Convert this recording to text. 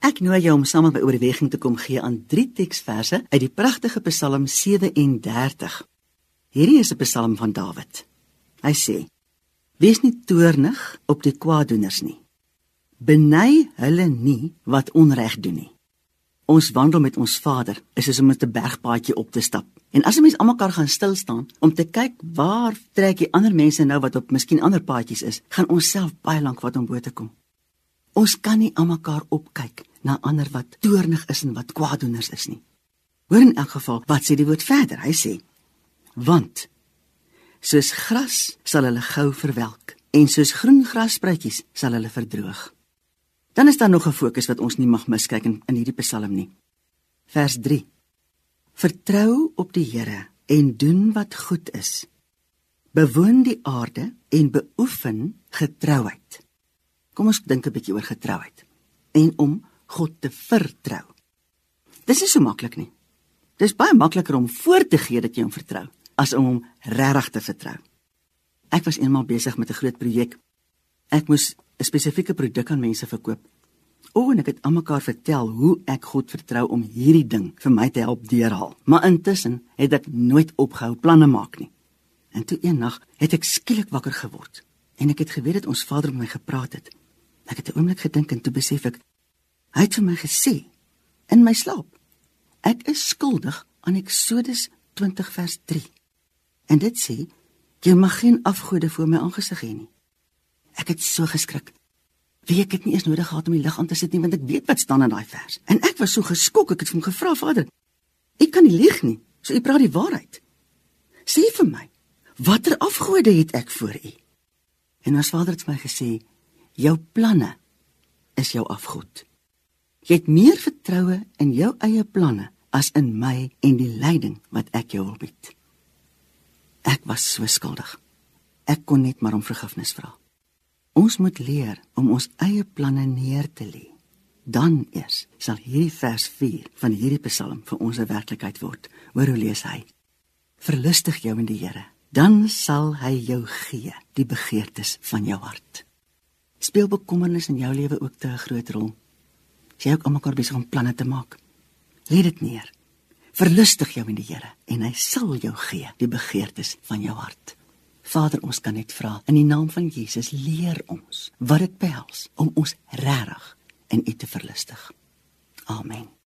Ek nooi jou om saam met my oorweging te kom gee aan drie teksverse uit die pragtige Psalm 37. Hierdie is 'n Psalm van Dawid. Hy sê: Wees nie toornig op die kwaaddoeners nie. Beny hulle nie wat onreg doen nie. Ons wandel met ons Vader is soos om met 'n bergpaadjie op te stap. En as 'n mens almekaar gaan stil staan om te kyk waar trek die ander mense nou wat op miskien ander paadjies is, gaan ons self baie lank wat om bo te kom. Ons kan nie almekaar opkyk na ander wat toornig is en wat kwaaddoeners is nie. Hoor in elk geval, wat sê die woord verder? Hy sê: Want soos gras sal hulle gou verwelk en soos groen grasspruitjies sal hulle verdroog. Dan is daar nog 'n fokus wat ons nie mag miskyk in, in hierdie Psalm nie. Vers 3. Vertrou op die Here en doen wat goed is. Bewoon die aarde en beoefen getrouheid. Kom ons dink 'n bietjie oor getrouheid en om God te vertrou. Dis nie so maklik nie. Dis baie makliker om voor te gee dat jy hom vertrou as om hom regtig te vertrou. Ek was eendag besig met 'n groot projek. Ek moes 'n spesifieke produk aan mense verkoop. O, en ek het almekaar vertel hoe ek God vertrou om hierdie ding vir my te help deurhaal. Maar intussen het ek nooit opgehou planne maak nie. En toe eendag het ek skielik wakker geword en ek het geweet dat ons Vader met my gepraat het. Ek het 'n oomblik gedink en toe besef ek hy het vir my gesê in my slaap. Ek is skuldig aan Eksodus 20 vers 3. En dit sê jy mag geen afgode voor my aangesig hê nie. Ek het so geskrik. Wie ek het nie eens nodig gehad om die lig aan te sit nie want ek weet wat staan in daai vers. En ek was so geskok, ek het hom gevra, Vader, ek kan nie lieg nie. So u praat die waarheid. Sê vir my, watter afgode het ek voor u? En ons Vader het my gesê, jou planne is jou afgod. Jy het meer vertroue in jou eie planne as in my en die leiding wat ek jou wil bied. Ek was so skuldig. Ek kon net maar om vergifnis vra. Ons moet leer om ons eie planne neer te lê. Dan eers sal hierdie vers 4 van hierdie Psalm vir ons 'n werklikheid word. Hoor hoe lees hy? Verlustig jou in die Here, dan sal hy jou gee die begeertes van jou hart. Speel bekommernis in jou lewe ook te 'n groot rol? Is jy ook almekaar besig om planne te maak? Lê dit neer. Verlustig jou in die Here en hy sal jou gee die begeertes van jou hart. Vader, ons kan net vra in die naam van Jesus, leer ons wat dit behels om ons regtig in U te verlustig. Amen.